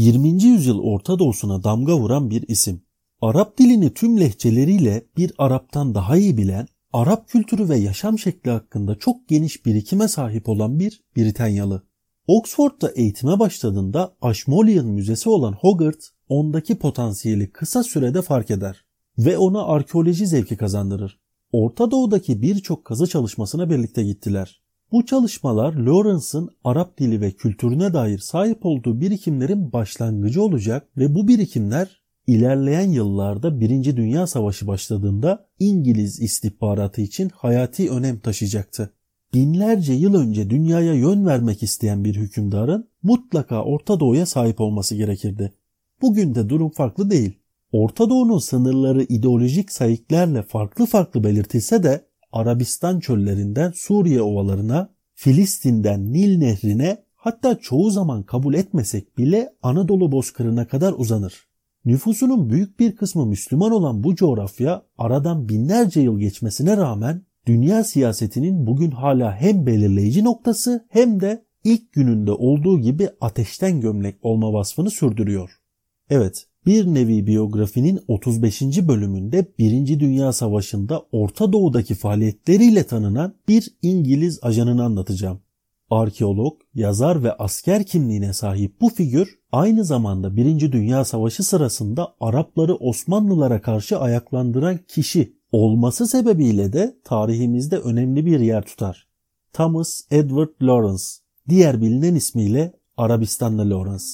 20. yüzyıl Orta Doğu'suna damga vuran bir isim. Arap dilini tüm lehçeleriyle bir Arap'tan daha iyi bilen, Arap kültürü ve yaşam şekli hakkında çok geniş birikime sahip olan bir Britanyalı. Oxford'da eğitime başladığında Ashmolean Müzesi olan Hogarth ondaki potansiyeli kısa sürede fark eder ve ona arkeoloji zevki kazandırır. Orta Doğu'daki birçok kazı çalışmasına birlikte gittiler. Bu çalışmalar Lawrence'ın Arap dili ve kültürüne dair sahip olduğu birikimlerin başlangıcı olacak ve bu birikimler ilerleyen yıllarda Birinci Dünya Savaşı başladığında İngiliz istihbaratı için hayati önem taşıyacaktı. Binlerce yıl önce dünyaya yön vermek isteyen bir hükümdarın mutlaka Orta Doğu'ya sahip olması gerekirdi. Bugün de durum farklı değil. Orta Doğu'nun sınırları ideolojik sayıklarla farklı farklı belirtilse de Arabistan çöllerinden Suriye ovalarına, Filistin'den Nil nehrine hatta çoğu zaman kabul etmesek bile Anadolu bozkırına kadar uzanır. Nüfusunun büyük bir kısmı Müslüman olan bu coğrafya aradan binlerce yıl geçmesine rağmen dünya siyasetinin bugün hala hem belirleyici noktası hem de ilk gününde olduğu gibi ateşten gömlek olma vasfını sürdürüyor. Evet, bir nevi biyografinin 35. bölümünde 1. Dünya Savaşı'nda Orta Doğu'daki faaliyetleriyle tanınan bir İngiliz ajanını anlatacağım. Arkeolog, yazar ve asker kimliğine sahip bu figür aynı zamanda 1. Dünya Savaşı sırasında Arapları Osmanlılara karşı ayaklandıran kişi olması sebebiyle de tarihimizde önemli bir yer tutar. Thomas Edward Lawrence, diğer bilinen ismiyle Arabistanlı Lawrence.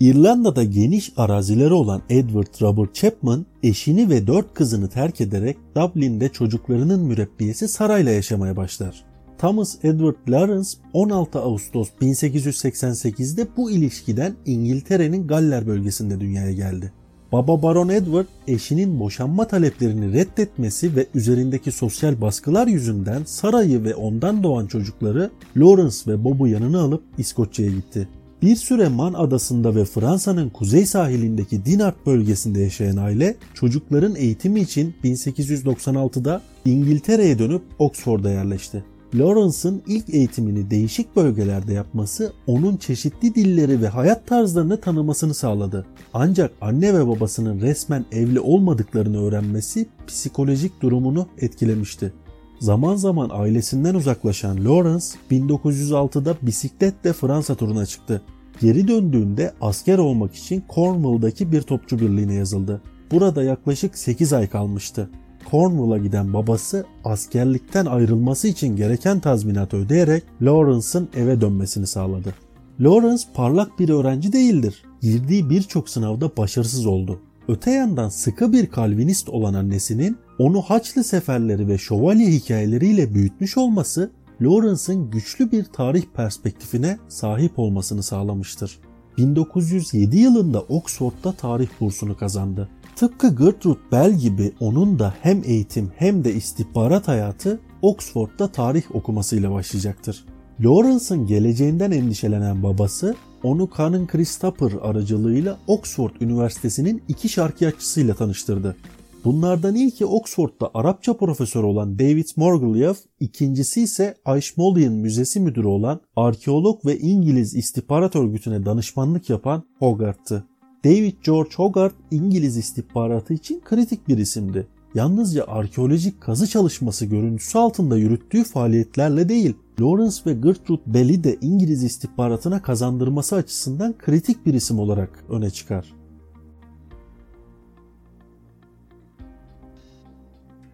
İrlanda'da geniş arazileri olan Edward Robert Chapman eşini ve dört kızını terk ederek Dublin'de çocuklarının mürebbiyesi Saray'la yaşamaya başlar. Thomas Edward Lawrence 16 Ağustos 1888'de bu ilişkiden İngiltere'nin Galler bölgesinde dünyaya geldi. Baba Baron Edward eşinin boşanma taleplerini reddetmesi ve üzerindeki sosyal baskılar yüzünden sarayı ve ondan doğan çocukları Lawrence ve Bob'u yanına alıp İskoçya'ya gitti. Bir süre Man adasında ve Fransa'nın kuzey sahilindeki Dinard bölgesinde yaşayan aile çocukların eğitimi için 1896'da İngiltere'ye dönüp Oxford'a yerleşti. Lawrence'ın ilk eğitimini değişik bölgelerde yapması onun çeşitli dilleri ve hayat tarzlarını tanımasını sağladı. Ancak anne ve babasının resmen evli olmadıklarını öğrenmesi psikolojik durumunu etkilemişti. Zaman zaman ailesinden uzaklaşan Lawrence 1906'da bisikletle Fransa turuna çıktı. Geri döndüğünde asker olmak için Cornwall'daki bir topçu birliğine yazıldı. Burada yaklaşık 8 ay kalmıştı. Cornwall'a giden babası askerlikten ayrılması için gereken tazminatı ödeyerek Lawrence'ın eve dönmesini sağladı. Lawrence parlak bir öğrenci değildir. Girdiği birçok sınavda başarısız oldu. Öte yandan sıkı bir Kalvinist olan annesinin onu Haçlı seferleri ve şövalye hikayeleriyle büyütmüş olması Lawrence'ın güçlü bir tarih perspektifine sahip olmasını sağlamıştır. 1907 yılında Oxford'da tarih bursunu kazandı. Tıpkı Gertrude Bell gibi onun da hem eğitim hem de istihbarat hayatı Oxford'da tarih okumasıyla başlayacaktır. Lawrence'ın geleceğinden endişelenen babası onu Canon Christopher aracılığıyla Oxford Üniversitesi'nin iki şarkiyatçısıyla tanıştırdı. Bunlardan ilki Oxford'da Arapça profesör olan David Morgulyev, ikincisi ise Ashmolean Müzesi müdürü olan arkeolog ve İngiliz istihbarat örgütüne danışmanlık yapan Hogarth'tı. David George Hogarth İngiliz istihbaratı için kritik bir isimdi. Yalnızca arkeolojik kazı çalışması görüntüsü altında yürüttüğü faaliyetlerle değil, Lawrence ve Gertrude Bell'i de İngiliz istihbaratına kazandırması açısından kritik bir isim olarak öne çıkar.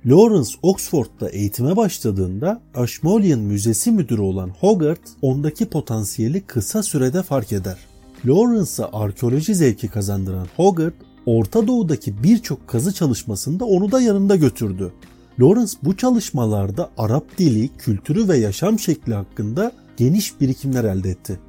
Lawrence Oxford'da eğitime başladığında Ashmolean Müzesi müdürü olan Hogarth ondaki potansiyeli kısa sürede fark eder. Lawrence'a arkeoloji zevki kazandıran Hogarth, Orta Doğu'daki birçok kazı çalışmasında onu da yanında götürdü. Lawrence bu çalışmalarda Arap dili, kültürü ve yaşam şekli hakkında geniş birikimler elde etti.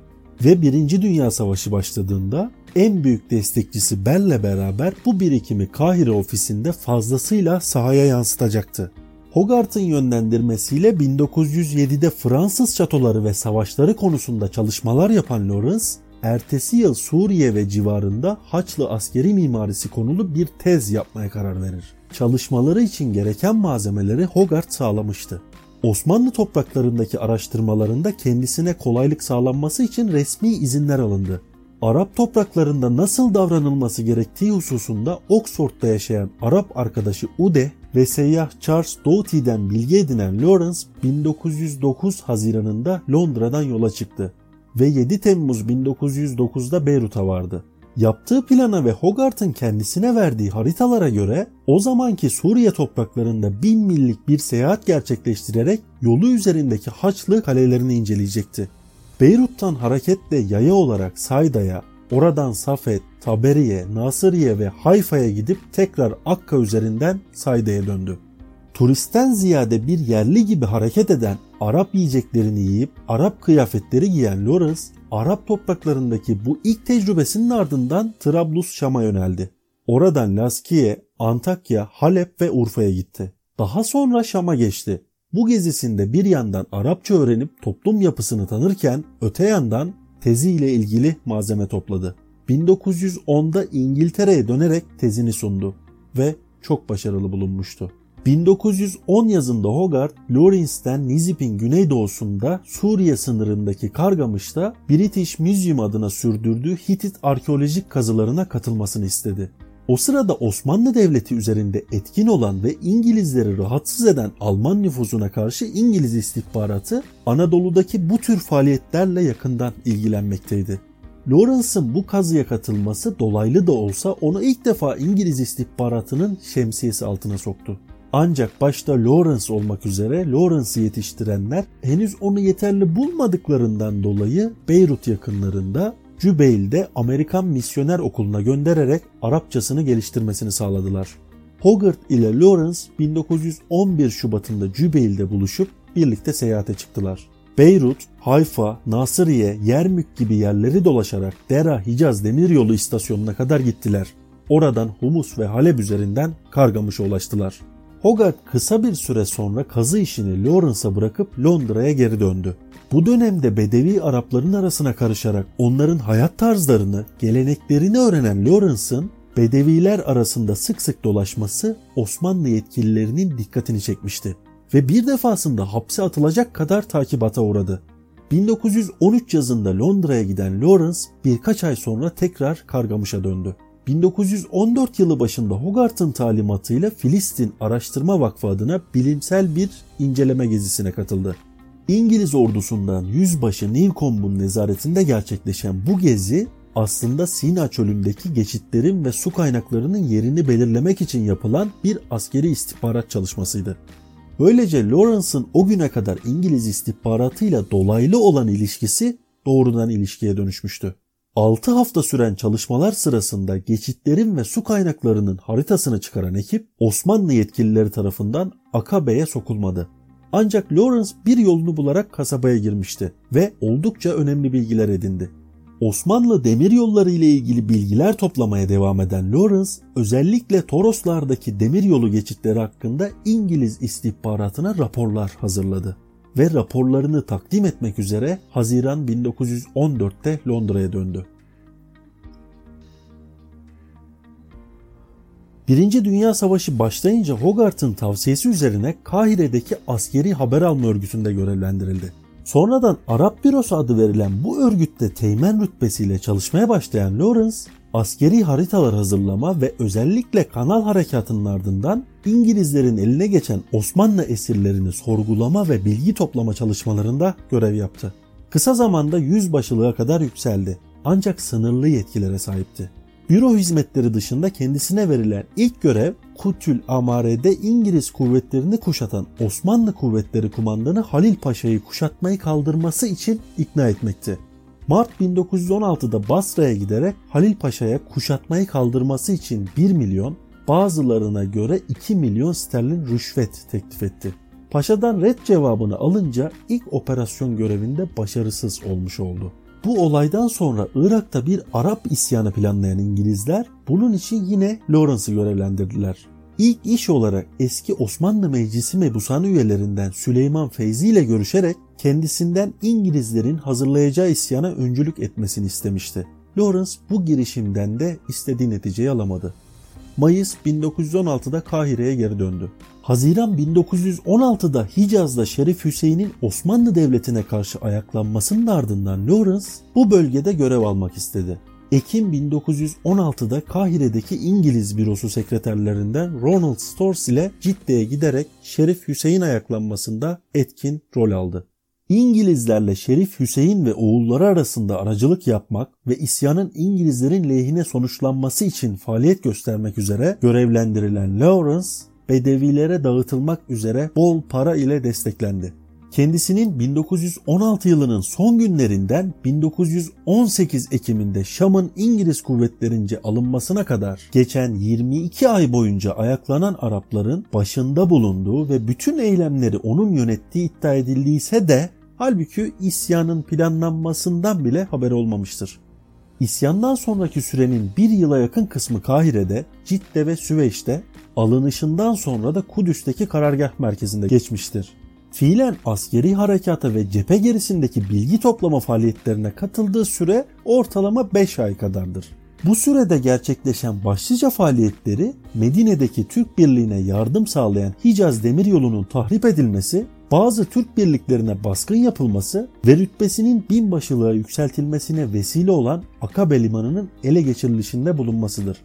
Ve Birinci Dünya Savaşı başladığında en büyük destekçisi Bell'le beraber bu birikimi Kahire ofisinde fazlasıyla sahaya yansıtacaktı. Hogarth'ın yönlendirmesiyle 1907'de Fransız çatoları ve savaşları konusunda çalışmalar yapan Lawrence, ertesi yıl Suriye ve civarında Haçlı askeri mimarisi konulu bir tez yapmaya karar verir. Çalışmaları için gereken malzemeleri Hogarth sağlamıştı. Osmanlı topraklarındaki araştırmalarında kendisine kolaylık sağlanması için resmi izinler alındı. Arap topraklarında nasıl davranılması gerektiği hususunda Oxford'da yaşayan Arap arkadaşı Ude ve seyyah Charles Doughty'den bilgi edinen Lawrence 1909 Haziran'ında Londra'dan yola çıktı ve 7 Temmuz 1909'da Beyrut'a vardı. Yaptığı plana ve Hogarth'ın kendisine verdiği haritalara göre o zamanki Suriye topraklarında bin millik bir seyahat gerçekleştirerek yolu üzerindeki Haçlı kalelerini inceleyecekti. Beyrut'tan hareketle yaya olarak Sayda'ya, oradan Safed, Taberiye, Nasiriye ve Hayfa'ya gidip tekrar Akka üzerinden Sayda'ya döndü. Turistten ziyade bir yerli gibi hareket eden Arap yiyeceklerini yiyip Arap kıyafetleri giyen Lawrence, Arap topraklarındaki bu ilk tecrübesinin ardından Trablus Şam'a yöneldi. Oradan Laskiye, Antakya, Halep ve Urfa'ya gitti. Daha sonra Şam'a geçti. Bu gezisinde bir yandan Arapça öğrenip toplum yapısını tanırken öte yandan teziyle ilgili malzeme topladı. 1910'da İngiltere'ye dönerek tezini sundu ve çok başarılı bulunmuştu. 1910 yazında Hogarth, Lawrence'den Nizip'in güneydoğusunda Suriye sınırındaki Kargamış'ta British Museum adına sürdürdüğü Hitit arkeolojik kazılarına katılmasını istedi. O sırada Osmanlı Devleti üzerinde etkin olan ve İngilizleri rahatsız eden Alman nüfuzuna karşı İngiliz istihbaratı Anadolu'daki bu tür faaliyetlerle yakından ilgilenmekteydi. Lawrence'ın bu kazıya katılması dolaylı da olsa onu ilk defa İngiliz istihbaratının şemsiyesi altına soktu. Ancak başta Lawrence olmak üzere Lawrence'ı yetiştirenler henüz onu yeterli bulmadıklarından dolayı Beyrut yakınlarında Cübeyl'de Amerikan misyoner okuluna göndererek Arapçasını geliştirmesini sağladılar. Hogarth ile Lawrence 1911 Şubat'ında Cübeyl'de buluşup birlikte seyahate çıktılar. Beyrut, Hayfa, Nasiriye, Yermük gibi yerleri dolaşarak Dera Hicaz Demiryolu istasyonuna kadar gittiler. Oradan Humus ve Halep üzerinden Kargamış'a ulaştılar. Hogarth kısa bir süre sonra kazı işini Lawrence'a bırakıp Londra'ya geri döndü. Bu dönemde Bedevi Arapların arasına karışarak onların hayat tarzlarını, geleneklerini öğrenen Lawrence'ın Bedeviler arasında sık sık dolaşması Osmanlı yetkililerinin dikkatini çekmişti ve bir defasında hapse atılacak kadar takibata uğradı. 1913 yazında Londra'ya giden Lawrence birkaç ay sonra tekrar Kargamış'a döndü. 1914 yılı başında Hogarth'ın talimatıyla Filistin Araştırma Vakfı adına bilimsel bir inceleme gezisine katıldı. İngiliz ordusundan yüzbaşı Newcomb'un nezaretinde gerçekleşen bu gezi aslında Sina çölündeki geçitlerin ve su kaynaklarının yerini belirlemek için yapılan bir askeri istihbarat çalışmasıydı. Böylece Lawrence'ın o güne kadar İngiliz istihbaratıyla dolaylı olan ilişkisi doğrudan ilişkiye dönüşmüştü. 6 hafta süren çalışmalar sırasında geçitlerin ve su kaynaklarının haritasını çıkaran ekip Osmanlı yetkilileri tarafından Akabe'ye sokulmadı. Ancak Lawrence bir yolunu bularak kasabaya girmişti ve oldukça önemli bilgiler edindi. Osmanlı demir yolları ile ilgili bilgiler toplamaya devam eden Lawrence özellikle Toroslardaki demir yolu geçitleri hakkında İngiliz istihbaratına raporlar hazırladı ve raporlarını takdim etmek üzere Haziran 1914'te Londra'ya döndü. Birinci Dünya Savaşı başlayınca Hogarth'ın tavsiyesi üzerine Kahire'deki askeri haber alma örgütünde görevlendirildi. Sonradan Arap Bürosu adı verilen bu örgütte teğmen rütbesiyle çalışmaya başlayan Lawrence, askeri haritalar hazırlama ve özellikle kanal harekatının ardından İngilizlerin eline geçen Osmanlı esirlerini sorgulama ve bilgi toplama çalışmalarında görev yaptı. Kısa zamanda yüzbaşılığa kadar yükseldi ancak sınırlı yetkilere sahipti. Büro hizmetleri dışında kendisine verilen ilk görev Kutül Amare'de İngiliz kuvvetlerini kuşatan Osmanlı kuvvetleri kumandanı Halil Paşa'yı kuşatmayı kaldırması için ikna etmekti. Mart 1916'da Basra'ya giderek Halil Paşa'ya kuşatmayı kaldırması için 1 milyon, bazılarına göre 2 milyon sterlin rüşvet teklif etti. Paşa'dan red cevabını alınca ilk operasyon görevinde başarısız olmuş oldu. Bu olaydan sonra Irak'ta bir Arap isyanı planlayan İngilizler bunun için yine Lawrence'ı görevlendirdiler. İlk iş olarak eski Osmanlı Meclisi mebusanı üyelerinden Süleyman Feyzi ile görüşerek kendisinden İngilizlerin hazırlayacağı isyana öncülük etmesini istemişti. Lawrence bu girişimden de istediği neticeyi alamadı. Mayıs 1916'da Kahire'ye geri döndü. Haziran 1916'da Hicaz'da Şerif Hüseyin'in Osmanlı Devleti'ne karşı ayaklanmasının ardından Lawrence bu bölgede görev almak istedi. Ekim 1916'da Kahire'deki İngiliz bürosu sekreterlerinden Ronald Stores ile Cidde'ye giderek Şerif Hüseyin ayaklanmasında etkin rol aldı. İngilizlerle Şerif Hüseyin ve oğulları arasında aracılık yapmak ve isyanın İngilizlerin lehine sonuçlanması için faaliyet göstermek üzere görevlendirilen Lawrence, Bedevilere dağıtılmak üzere bol para ile desteklendi. Kendisinin 1916 yılının son günlerinden 1918 Ekim'inde Şam'ın İngiliz kuvvetlerince alınmasına kadar geçen 22 ay boyunca ayaklanan Arapların başında bulunduğu ve bütün eylemleri onun yönettiği iddia edildiyse de halbuki isyanın planlanmasından bile haber olmamıştır. İsyandan sonraki sürenin bir yıla yakın kısmı Kahire'de, Cidde ve Süveyş'te, alınışından sonra da Kudüs'teki karargah merkezinde geçmiştir. Fiilen askeri harekata ve cephe gerisindeki bilgi toplama faaliyetlerine katıldığı süre ortalama 5 ay kadardır. Bu sürede gerçekleşen başlıca faaliyetleri Medine'deki Türk Birliği'ne yardım sağlayan Hicaz Demiryolu'nun tahrip edilmesi, bazı Türk birliklerine baskın yapılması ve rütbesinin binbaşılığa yükseltilmesine vesile olan Akabe Limanı'nın ele geçirilişinde bulunmasıdır.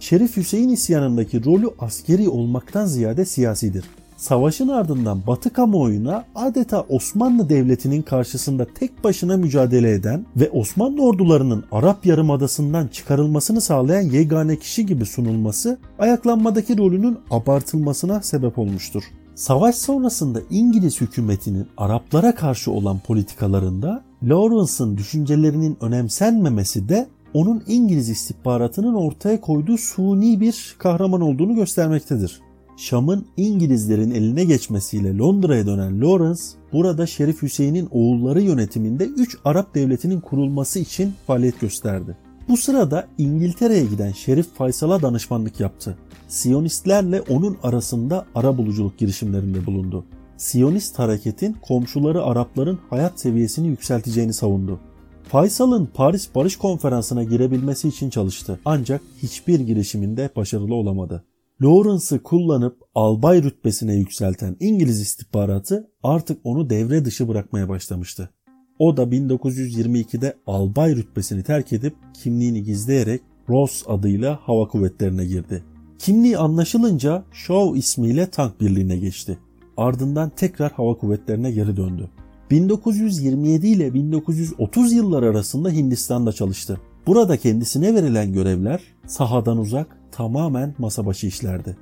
Şerif Hüseyin isyanındaki rolü askeri olmaktan ziyade siyasidir. Savaşın ardından Batı kamuoyuna adeta Osmanlı Devleti'nin karşısında tek başına mücadele eden ve Osmanlı ordularının Arap Yarımadası'ndan çıkarılmasını sağlayan yegane kişi gibi sunulması ayaklanmadaki rolünün abartılmasına sebep olmuştur. Savaş sonrasında İngiliz hükümetinin Araplara karşı olan politikalarında Lawrence'ın düşüncelerinin önemsenmemesi de onun İngiliz istihbaratının ortaya koyduğu suni bir kahraman olduğunu göstermektedir. Şam'ın İngilizlerin eline geçmesiyle Londra'ya dönen Lawrence, burada Şerif Hüseyin'in oğulları yönetiminde 3 Arap devletinin kurulması için faaliyet gösterdi. Bu sırada İngiltere'ye giden Şerif Faysal'a danışmanlık yaptı. Siyonistlerle onun arasında ara buluculuk girişimlerinde bulundu. Siyonist hareketin komşuları Arapların hayat seviyesini yükselteceğini savundu. Faysal'ın Paris Barış Konferansı'na girebilmesi için çalıştı ancak hiçbir girişiminde başarılı olamadı. Lawrence'ı kullanıp albay rütbesine yükselten İngiliz istihbaratı artık onu devre dışı bırakmaya başlamıştı. O da 1922'de albay rütbesini terk edip kimliğini gizleyerek Ross adıyla hava kuvvetlerine girdi. Kimliği anlaşılınca Shaw ismiyle tank birliğine geçti. Ardından tekrar hava kuvvetlerine geri döndü. 1927 ile 1930 yıllar arasında Hindistan'da çalıştı. Burada kendisine verilen görevler sahadan uzak tamamen masa başı işlerdi.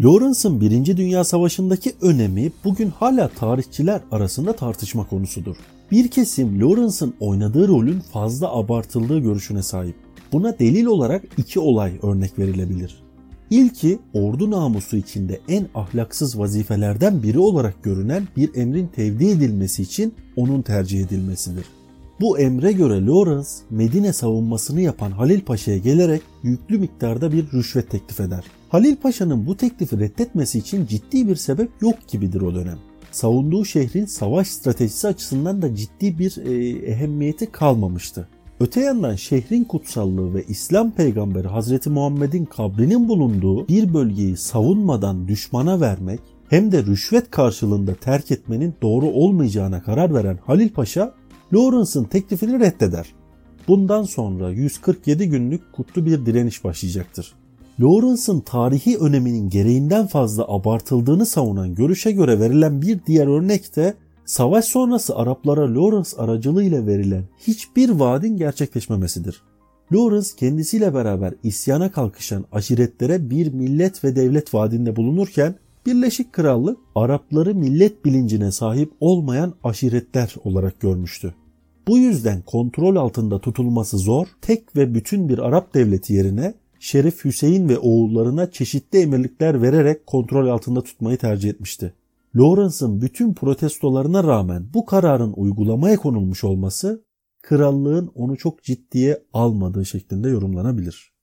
Lawrence'ın 1. Dünya Savaşı'ndaki önemi bugün hala tarihçiler arasında tartışma konusudur. Bir kesim Lawrence'ın oynadığı rolün fazla abartıldığı görüşüne sahip. Buna delil olarak iki olay örnek verilebilir. İlki ordu namusu içinde en ahlaksız vazifelerden biri olarak görünen bir emrin tevdi edilmesi için onun tercih edilmesidir. Bu emre göre Lawrence Medine savunmasını yapan Halil Paşa'ya gelerek yüklü miktarda bir rüşvet teklif eder. Halil Paşa'nın bu teklifi reddetmesi için ciddi bir sebep yok gibidir o dönem. Savunduğu şehrin savaş stratejisi açısından da ciddi bir e, ehemmiyeti kalmamıştı. Öte yandan şehrin kutsallığı ve İslam peygamberi Hazreti Muhammed'in kabrinin bulunduğu bir bölgeyi savunmadan düşmana vermek hem de rüşvet karşılığında terk etmenin doğru olmayacağına karar veren Halil Paşa Lawrence'ın teklifini reddeder. Bundan sonra 147 günlük kutlu bir direniş başlayacaktır. Lawrence'ın tarihi öneminin gereğinden fazla abartıldığını savunan görüşe göre verilen bir diğer örnek de savaş sonrası Araplara Lawrence aracılığıyla verilen hiçbir vaadin gerçekleşmemesidir. Lawrence kendisiyle beraber isyana kalkışan aşiretlere bir millet ve devlet vaadinde bulunurken Birleşik Krallık Arapları millet bilincine sahip olmayan aşiretler olarak görmüştü. Bu yüzden kontrol altında tutulması zor, tek ve bütün bir Arap devleti yerine Şerif Hüseyin ve oğullarına çeşitli emirlikler vererek kontrol altında tutmayı tercih etmişti. Lawrence'ın bütün protestolarına rağmen bu kararın uygulamaya konulmuş olması krallığın onu çok ciddiye almadığı şeklinde yorumlanabilir.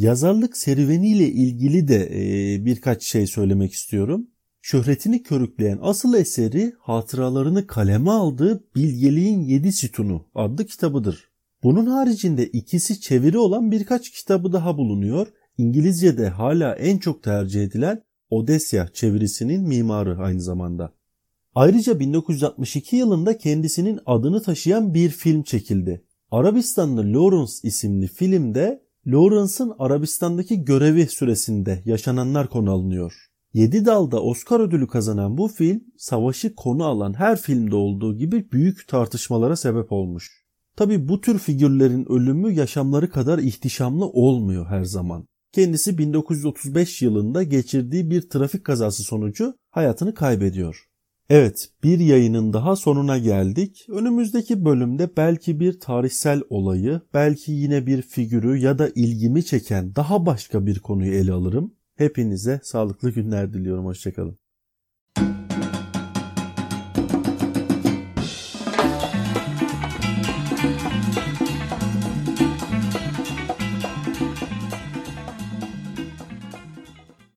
Yazarlık serüveniyle ilgili de e, birkaç şey söylemek istiyorum. Şöhretini körükleyen asıl eseri hatıralarını kaleme aldığı Bilgeliğin Yedi Sütunu adlı kitabıdır. Bunun haricinde ikisi çeviri olan birkaç kitabı daha bulunuyor. İngilizce'de hala en çok tercih edilen Odesya çevirisinin mimarı aynı zamanda. Ayrıca 1962 yılında kendisinin adını taşıyan bir film çekildi. Arabistanlı Lawrence isimli filmde Lawrence'ın Arabistan'daki görevi süresinde yaşananlar konu alınıyor. 7 dalda Oscar ödülü kazanan bu film savaşı konu alan her filmde olduğu gibi büyük tartışmalara sebep olmuş. Tabi bu tür figürlerin ölümü yaşamları kadar ihtişamlı olmuyor her zaman. Kendisi 1935 yılında geçirdiği bir trafik kazası sonucu hayatını kaybediyor. Evet, bir yayının daha sonuna geldik. Önümüzdeki bölümde belki bir tarihsel olayı, belki yine bir figürü ya da ilgimi çeken daha başka bir konuyu ele alırım. Hepinize sağlıklı günler diliyorum. Hoşçakalın.